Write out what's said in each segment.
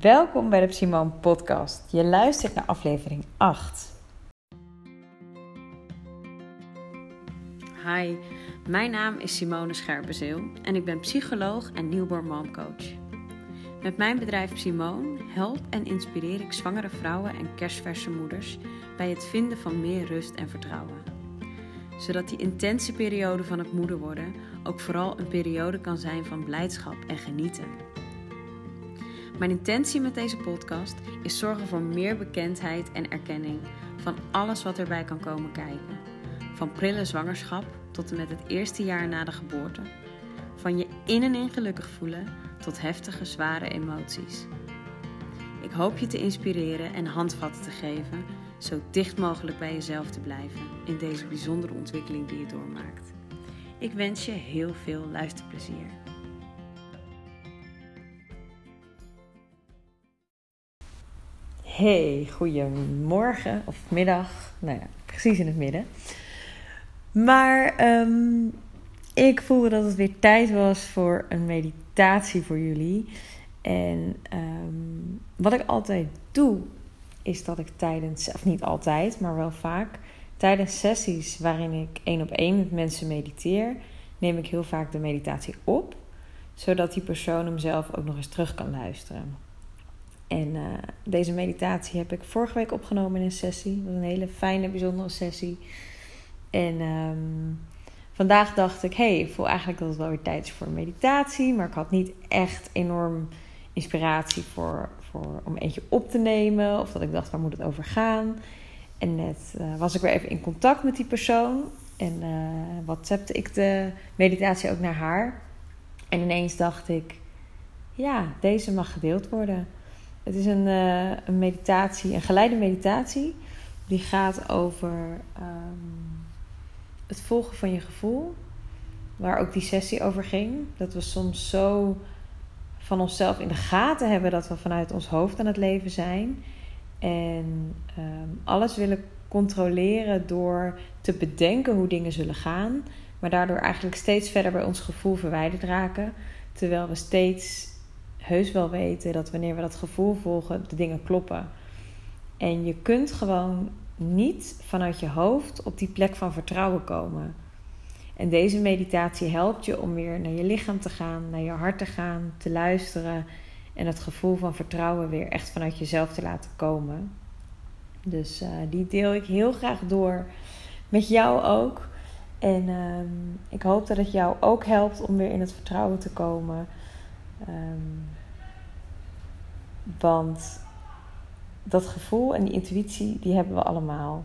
Welkom bij de Simone Podcast. Je luistert naar aflevering 8. Hi, mijn naam is Simone Scherpenzeel en ik ben psycholoog en newborn momcoach. Met mijn bedrijf Simone help en inspireer ik zwangere vrouwen en kerstverse moeders bij het vinden van meer rust en vertrouwen. Zodat die intense periode van het moeder worden ook vooral een periode kan zijn van blijdschap en genieten. Mijn intentie met deze podcast is zorgen voor meer bekendheid en erkenning van alles wat erbij kan komen kijken. Van prille zwangerschap tot en met het eerste jaar na de geboorte. Van je in en in gelukkig voelen tot heftige, zware emoties. Ik hoop je te inspireren en handvatten te geven, zo dicht mogelijk bij jezelf te blijven in deze bijzondere ontwikkeling die je doormaakt. Ik wens je heel veel luisterplezier. Hey, goedemorgen of middag. Nou ja, precies in het midden. Maar um, ik voelde dat het weer tijd was voor een meditatie voor jullie. En um, wat ik altijd doe, is dat ik tijdens, of niet altijd, maar wel vaak, tijdens sessies waarin ik één op één met mensen mediteer, neem ik heel vaak de meditatie op, zodat die persoon hem zelf ook nog eens terug kan luisteren. En uh, deze meditatie heb ik vorige week opgenomen in een sessie. Dat was een hele fijne, bijzondere sessie. En um, vandaag dacht ik, hey, ik voel eigenlijk dat het wel weer tijd is voor meditatie. Maar ik had niet echt enorm inspiratie voor, voor, om eentje op te nemen. Of dat ik dacht, waar moet het over gaan? En net uh, was ik weer even in contact met die persoon. En uh, WhatsAppte ik de meditatie ook naar haar. En ineens dacht ik, ja, deze mag gedeeld worden. Het is een, uh, een meditatie, een geleide meditatie. Die gaat over um, het volgen van je gevoel. Waar ook die sessie over ging. Dat we soms zo van onszelf in de gaten hebben dat we vanuit ons hoofd aan het leven zijn. En um, alles willen controleren door te bedenken hoe dingen zullen gaan. Maar daardoor eigenlijk steeds verder bij ons gevoel verwijderd raken. Terwijl we steeds heus wel weten dat wanneer we dat gevoel volgen, de dingen kloppen. En je kunt gewoon niet vanuit je hoofd op die plek van vertrouwen komen. En deze meditatie helpt je om weer naar je lichaam te gaan, naar je hart te gaan, te luisteren en het gevoel van vertrouwen weer echt vanuit jezelf te laten komen. Dus uh, die deel ik heel graag door met jou ook. En uh, ik hoop dat het jou ook helpt om weer in het vertrouwen te komen. Um, want dat gevoel en die intuïtie, die hebben we allemaal.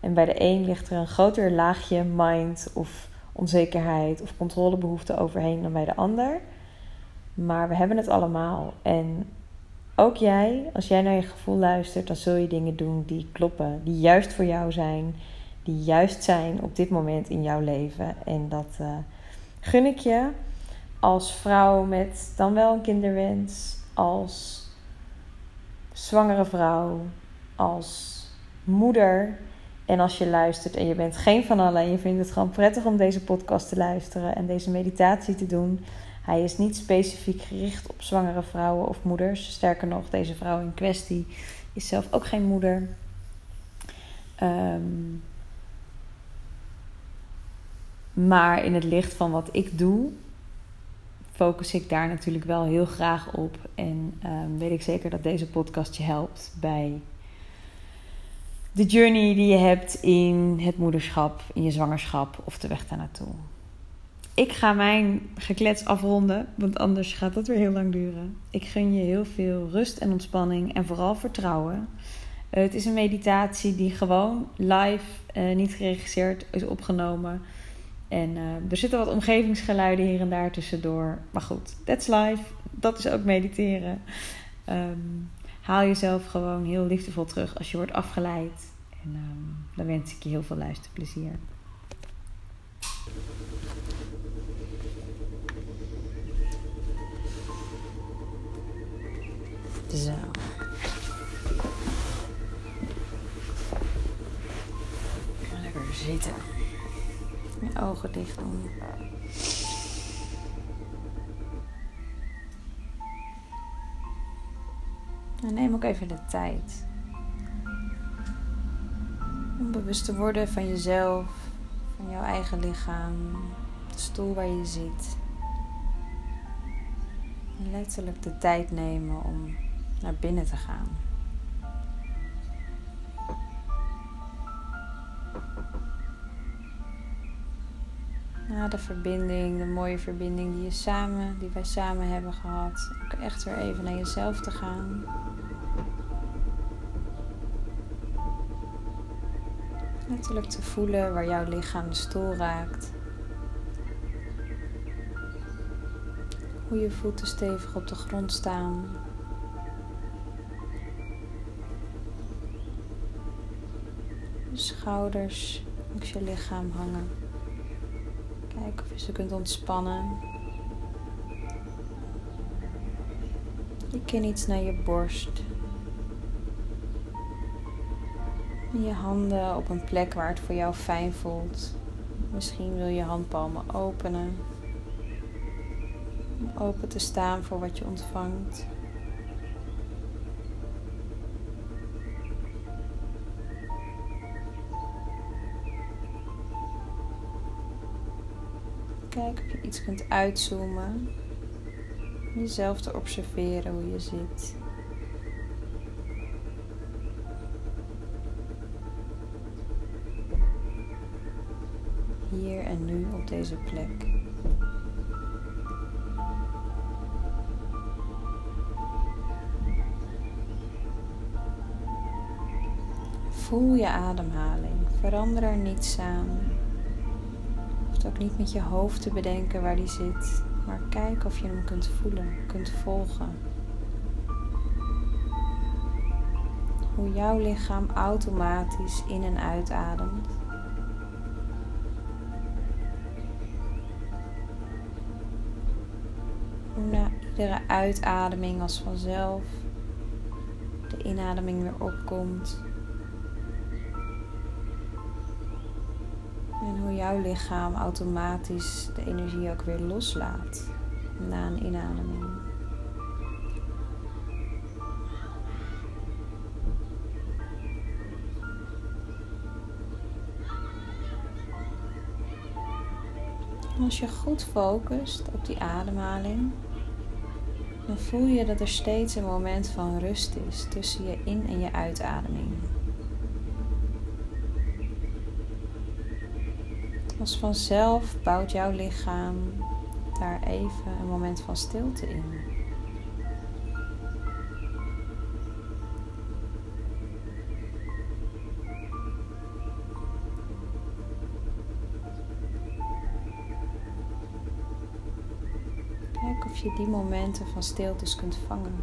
En bij de een ligt er een groter laagje mind of onzekerheid of controlebehoefte overheen dan bij de ander. Maar we hebben het allemaal. En ook jij, als jij naar je gevoel luistert, dan zul je dingen doen die kloppen, die juist voor jou zijn, die juist zijn op dit moment in jouw leven. En dat uh, gun ik je als vrouw met dan wel een kinderwens, als zwangere vrouw, als moeder. En als je luistert en je bent geen van allen en je vindt het gewoon prettig om deze podcast te luisteren en deze meditatie te doen. Hij is niet specifiek gericht op zwangere vrouwen of moeders. Sterker nog, deze vrouw in kwestie is zelf ook geen moeder. Um, maar in het licht van wat ik doe, focus ik daar natuurlijk wel heel graag op. En um, weet ik zeker dat deze podcast je helpt bij de journey die je hebt in het moederschap, in je zwangerschap of de weg daar naartoe. Ik ga mijn geklets afronden, want anders gaat dat weer heel lang duren. Ik gun je heel veel rust en ontspanning en vooral vertrouwen. het is een meditatie die gewoon live, uh, niet geregisseerd, is opgenomen. En uh, er zitten wat omgevingsgeluiden hier en daar tussendoor. Maar goed, that's life. Dat is ook mediteren. Um, haal jezelf gewoon heel liefdevol terug als je wordt afgeleid. En um, dan wens ik je heel veel luisterplezier. Zo. Lekker zitten. Je ogen dicht doen. En neem ook even de tijd om bewust te worden van jezelf, van jouw eigen lichaam, de stoel waar je zit. Letterlijk de tijd nemen om naar binnen te gaan. Na de verbinding, de mooie verbinding die, je samen, die wij samen hebben gehad, ook echt weer even naar jezelf te gaan. Letterlijk te voelen waar jouw lichaam de stoel raakt. Hoe je voeten stevig op de grond staan. Je schouders langs je lichaam hangen. Of je ze kunt ontspannen. Je kin iets naar je borst. je handen op een plek waar het voor jou fijn voelt. Misschien wil je handpalmen openen. Om open te staan voor wat je ontvangt. Je iets kunt uitzoomen. Jezelf te observeren hoe je zit. hier en nu op deze plek. Voel je ademhaling. Verander er niets aan. Ook niet met je hoofd te bedenken waar die zit, maar kijk of je hem kunt voelen, kunt volgen. Hoe jouw lichaam automatisch in en uitademt. na iedere uitademing als vanzelf de inademing weer opkomt. Jouw lichaam automatisch de energie ook weer loslaat na een inademing. Als je goed focust op die ademhaling, dan voel je dat er steeds een moment van rust is tussen je in- en je uitademing. Als vanzelf bouwt jouw lichaam daar even een moment van stilte in. Kijk of je die momenten van stiltes kunt vangen.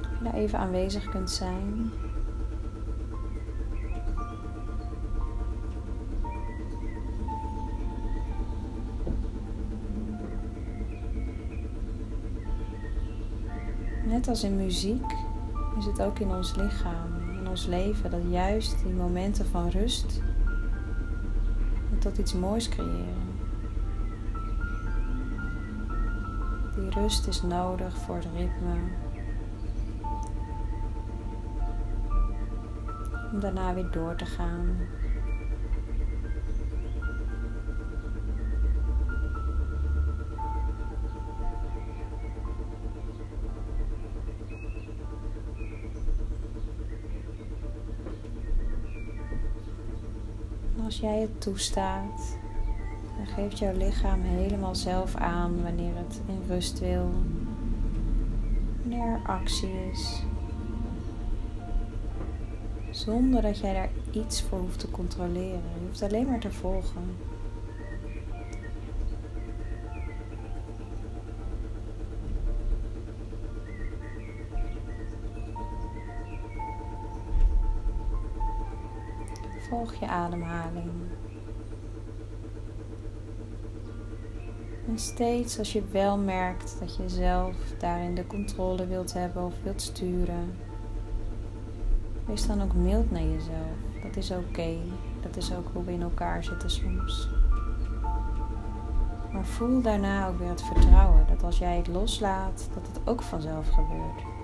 Of je daar even aanwezig kunt zijn. Net als in muziek is het ook in ons lichaam, in ons leven, dat juist die momenten van rust tot iets moois creëren. Die rust is nodig voor het ritme. Om daarna weer door te gaan. Als jij het toestaat, dan geeft jouw lichaam helemaal zelf aan wanneer het in rust wil, wanneer er actie is. Zonder dat jij daar iets voor hoeft te controleren. Je hoeft alleen maar te volgen. Volg je ademhaling. En steeds als je wel merkt dat je zelf daarin de controle wilt hebben of wilt sturen, wees dan ook mild naar jezelf. Dat is oké. Dat is ook hoe we in elkaar zitten soms. Maar voel daarna ook weer het vertrouwen dat als jij het loslaat, dat het ook vanzelf gebeurt.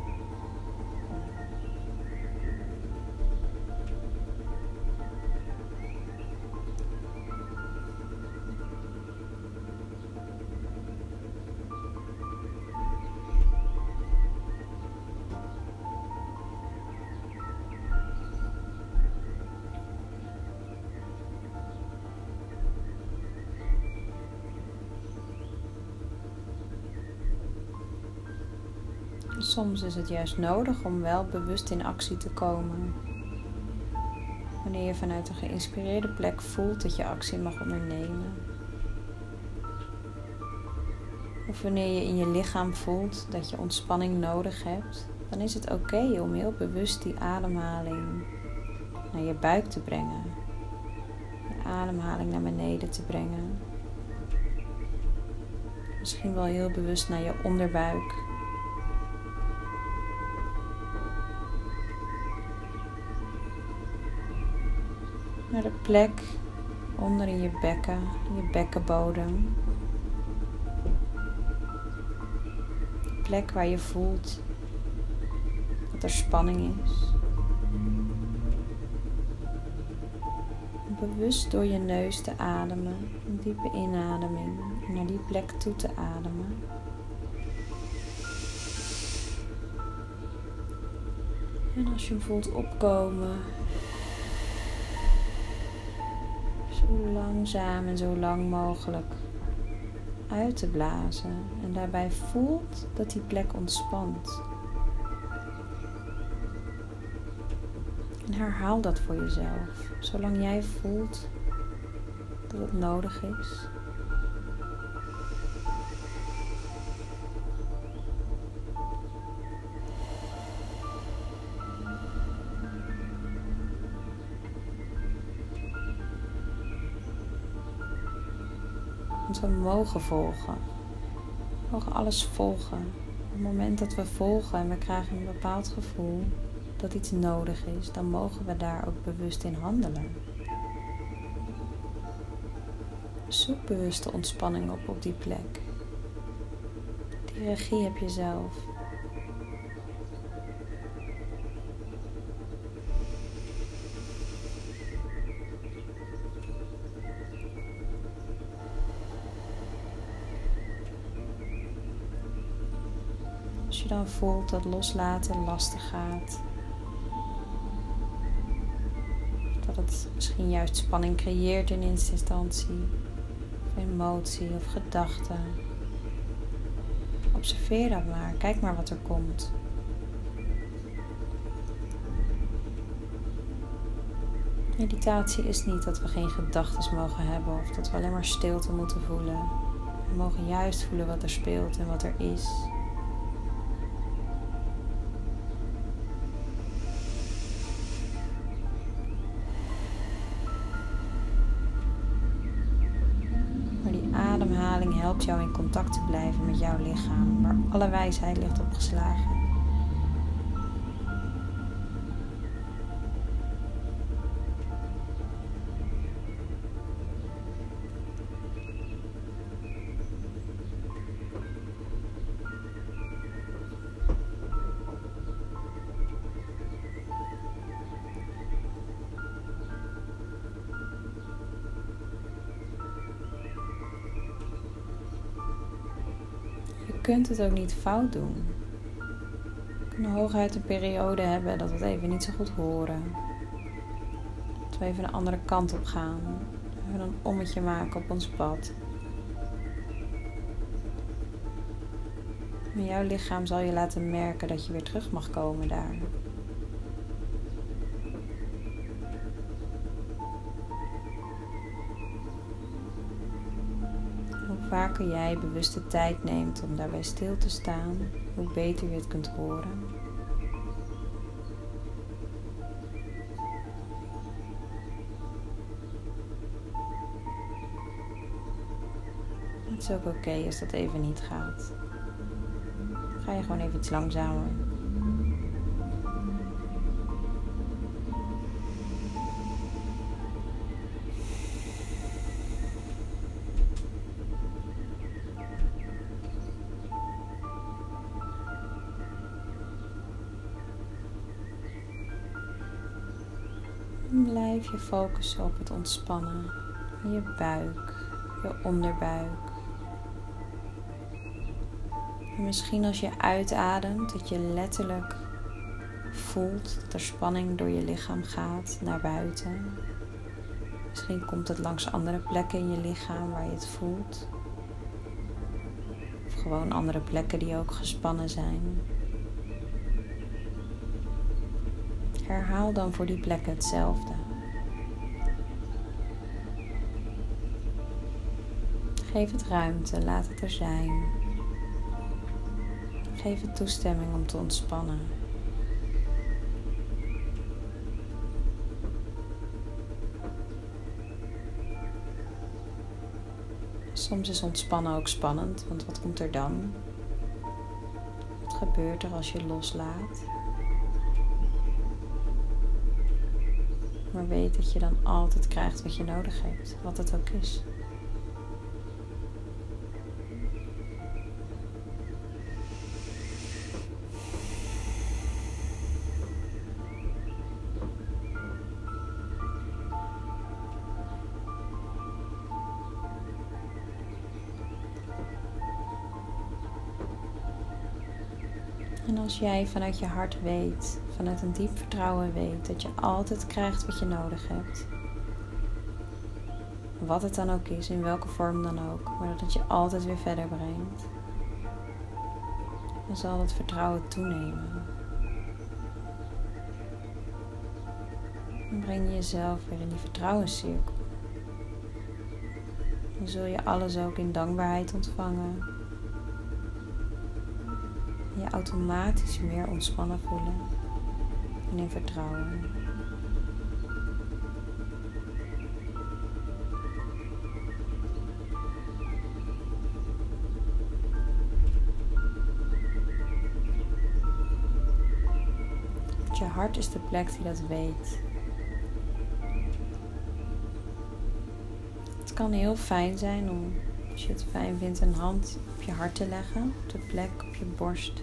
Soms is het juist nodig om wel bewust in actie te komen. Wanneer je vanuit een geïnspireerde plek voelt dat je actie mag ondernemen. Of wanneer je in je lichaam voelt dat je ontspanning nodig hebt, dan is het oké om heel bewust die ademhaling naar je buik te brengen. Je ademhaling naar beneden te brengen. Misschien wel heel bewust naar je onderbuik. Naar de plek onder in je bekken, je bekkenbodem. De plek waar je voelt dat er spanning is. Bewust door je neus te ademen, een diepe inademing naar die plek toe te ademen. En als je voelt opkomen, langzaam en zo lang mogelijk uit te blazen. En daarbij voelt dat die plek ontspant. En herhaal dat voor jezelf, zolang jij voelt dat het nodig is. Want we mogen volgen. We mogen alles volgen. Op het moment dat we volgen en we krijgen een bepaald gevoel dat iets nodig is, dan mogen we daar ook bewust in handelen. Zoek bewuste ontspanning op op die plek. Die regie heb je zelf. Dat loslaten lastig gaat. Dat het misschien juist spanning creëert in eerste instantie. Of emotie of gedachte. Observeer dat maar. Kijk maar wat er komt. Meditatie is niet dat we geen gedachten mogen hebben of dat we alleen maar stilte moeten voelen. We mogen juist voelen wat er speelt en wat er is. Contact te blijven met jouw lichaam, waar alle wijsheid ligt opgeslagen. Kunt het ook niet fout doen. We kunnen hooguit een periode hebben dat we het even niet zo goed horen. Dat we even een andere kant op gaan. Even een ommetje maken op ons pad. Maar jouw lichaam zal je laten merken dat je weer terug mag komen daar. Vaker jij bewuste tijd neemt om daarbij stil te staan, hoe beter je het kunt horen. Het is ook oké als dat even niet gaat. Ga je gewoon even iets langzamer. Blijf je focussen op het ontspannen je buik, je onderbuik. En misschien als je uitademt, dat je letterlijk voelt dat er spanning door je lichaam gaat naar buiten. Misschien komt het langs andere plekken in je lichaam waar je het voelt. Of gewoon andere plekken die ook gespannen zijn. Herhaal dan voor die plekken hetzelfde. Geef het ruimte, laat het er zijn. Geef het toestemming om te ontspannen. Soms is ontspannen ook spannend, want wat komt er dan? Wat gebeurt er als je loslaat? Maar weet dat je dan altijd krijgt wat je nodig hebt, wat het ook is. En als jij vanuit je hart weet, vanuit een diep vertrouwen weet dat je altijd krijgt wat je nodig hebt, wat het dan ook is, in welke vorm dan ook, maar dat het je altijd weer verder brengt, dan zal het vertrouwen toenemen. Dan breng je jezelf weer in die vertrouwenscirkel. Dan zul je alles ook in dankbaarheid ontvangen je automatisch meer ontspannen voelen en in vertrouwen. Je hart is de plek die dat weet. Het kan heel fijn zijn om, als je het fijn vindt, een hand op je hart te leggen, op de plek op je borst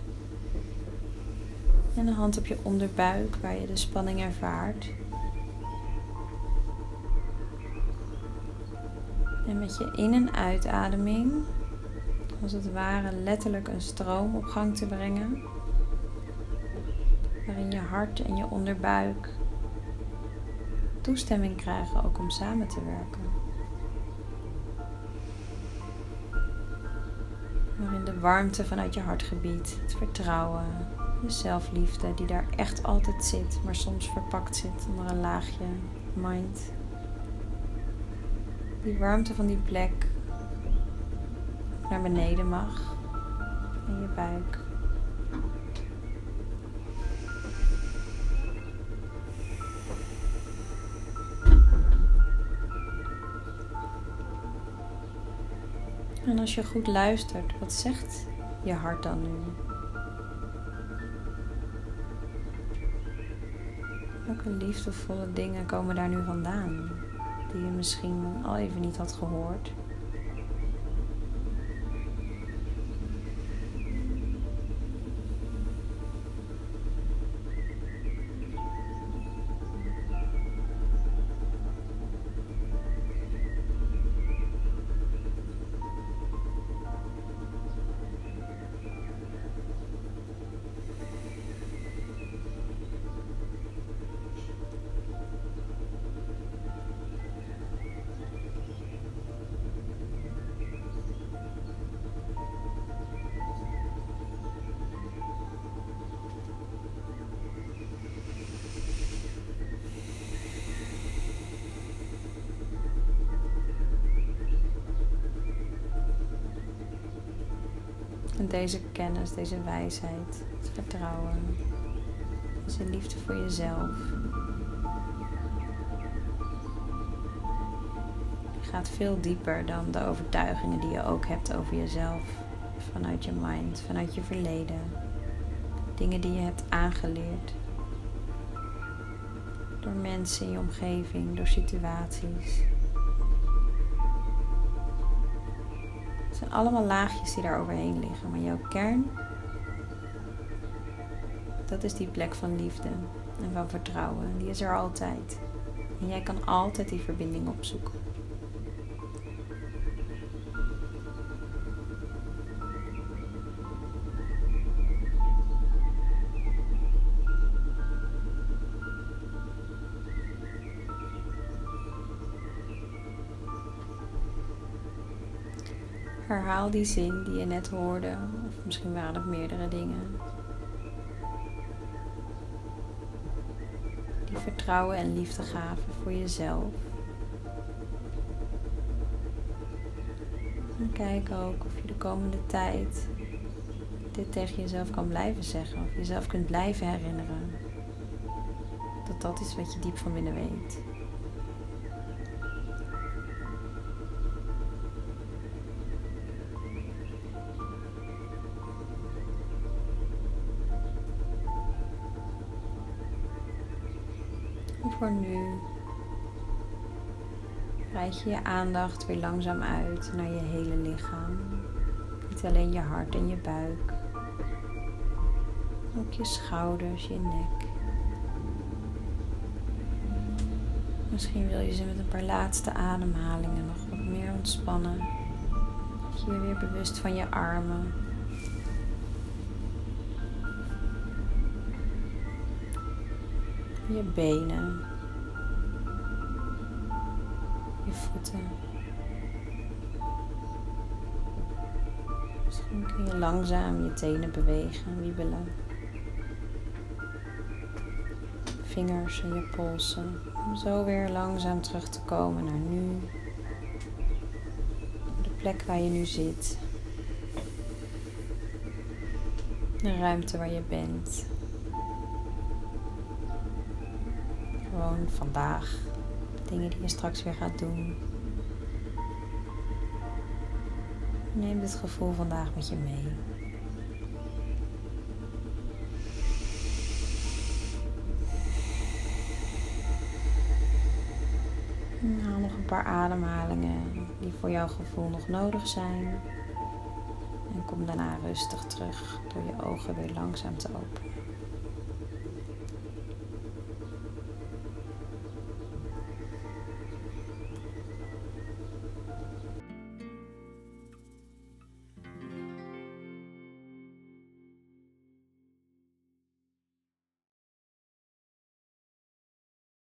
en een hand op je onderbuik waar je de spanning ervaart. En met je in- en uitademing, als het ware letterlijk een stroom op gang te brengen, waarin je hart en je onderbuik toestemming krijgen ook om samen te werken. Waarin de warmte vanuit je hartgebied, het vertrouwen, de zelfliefde die daar echt altijd zit, maar soms verpakt zit onder een laagje mind. Die warmte van die plek naar beneden mag in je buik. En als je goed luistert, wat zegt je hart dan nu? Welke liefdevolle dingen komen daar nu vandaan? Die je misschien al even niet had gehoord. Deze kennis, deze wijsheid, het vertrouwen, deze liefde voor jezelf. gaat veel dieper dan de overtuigingen die je ook hebt over jezelf. Vanuit je mind, vanuit je verleden. Dingen die je hebt aangeleerd. Door mensen in je omgeving, door situaties. Allemaal laagjes die daar overheen liggen. Maar jouw kern, dat is die plek van liefde en van vertrouwen. Die is er altijd. En jij kan altijd die verbinding opzoeken. Herhaal die zin die je net hoorde, of misschien waren het meerdere dingen. Die vertrouwen en liefde gaven voor jezelf. En kijk ook of je de komende tijd dit tegen jezelf kan blijven zeggen, of jezelf kunt blijven herinneren. Dat dat is wat je diep van binnen weet. Voor nu breid je je aandacht weer langzaam uit naar je hele lichaam. Niet alleen je hart en je buik, ook je schouders, je nek. Misschien wil je ze met een paar laatste ademhalingen nog wat meer ontspannen. Je weer bewust van je armen. Je benen. Voeten. Misschien kun je langzaam je tenen bewegen, wiebelen. Vingers en je polsen. Om zo weer langzaam terug te komen naar nu. De plek waar je nu zit. De ruimte waar je bent. Gewoon vandaag dingen die je straks weer gaat doen. Neem dit gevoel vandaag met je mee. Haal nog een paar ademhalingen die voor jouw gevoel nog nodig zijn. En kom daarna rustig terug door je ogen weer langzaam te openen.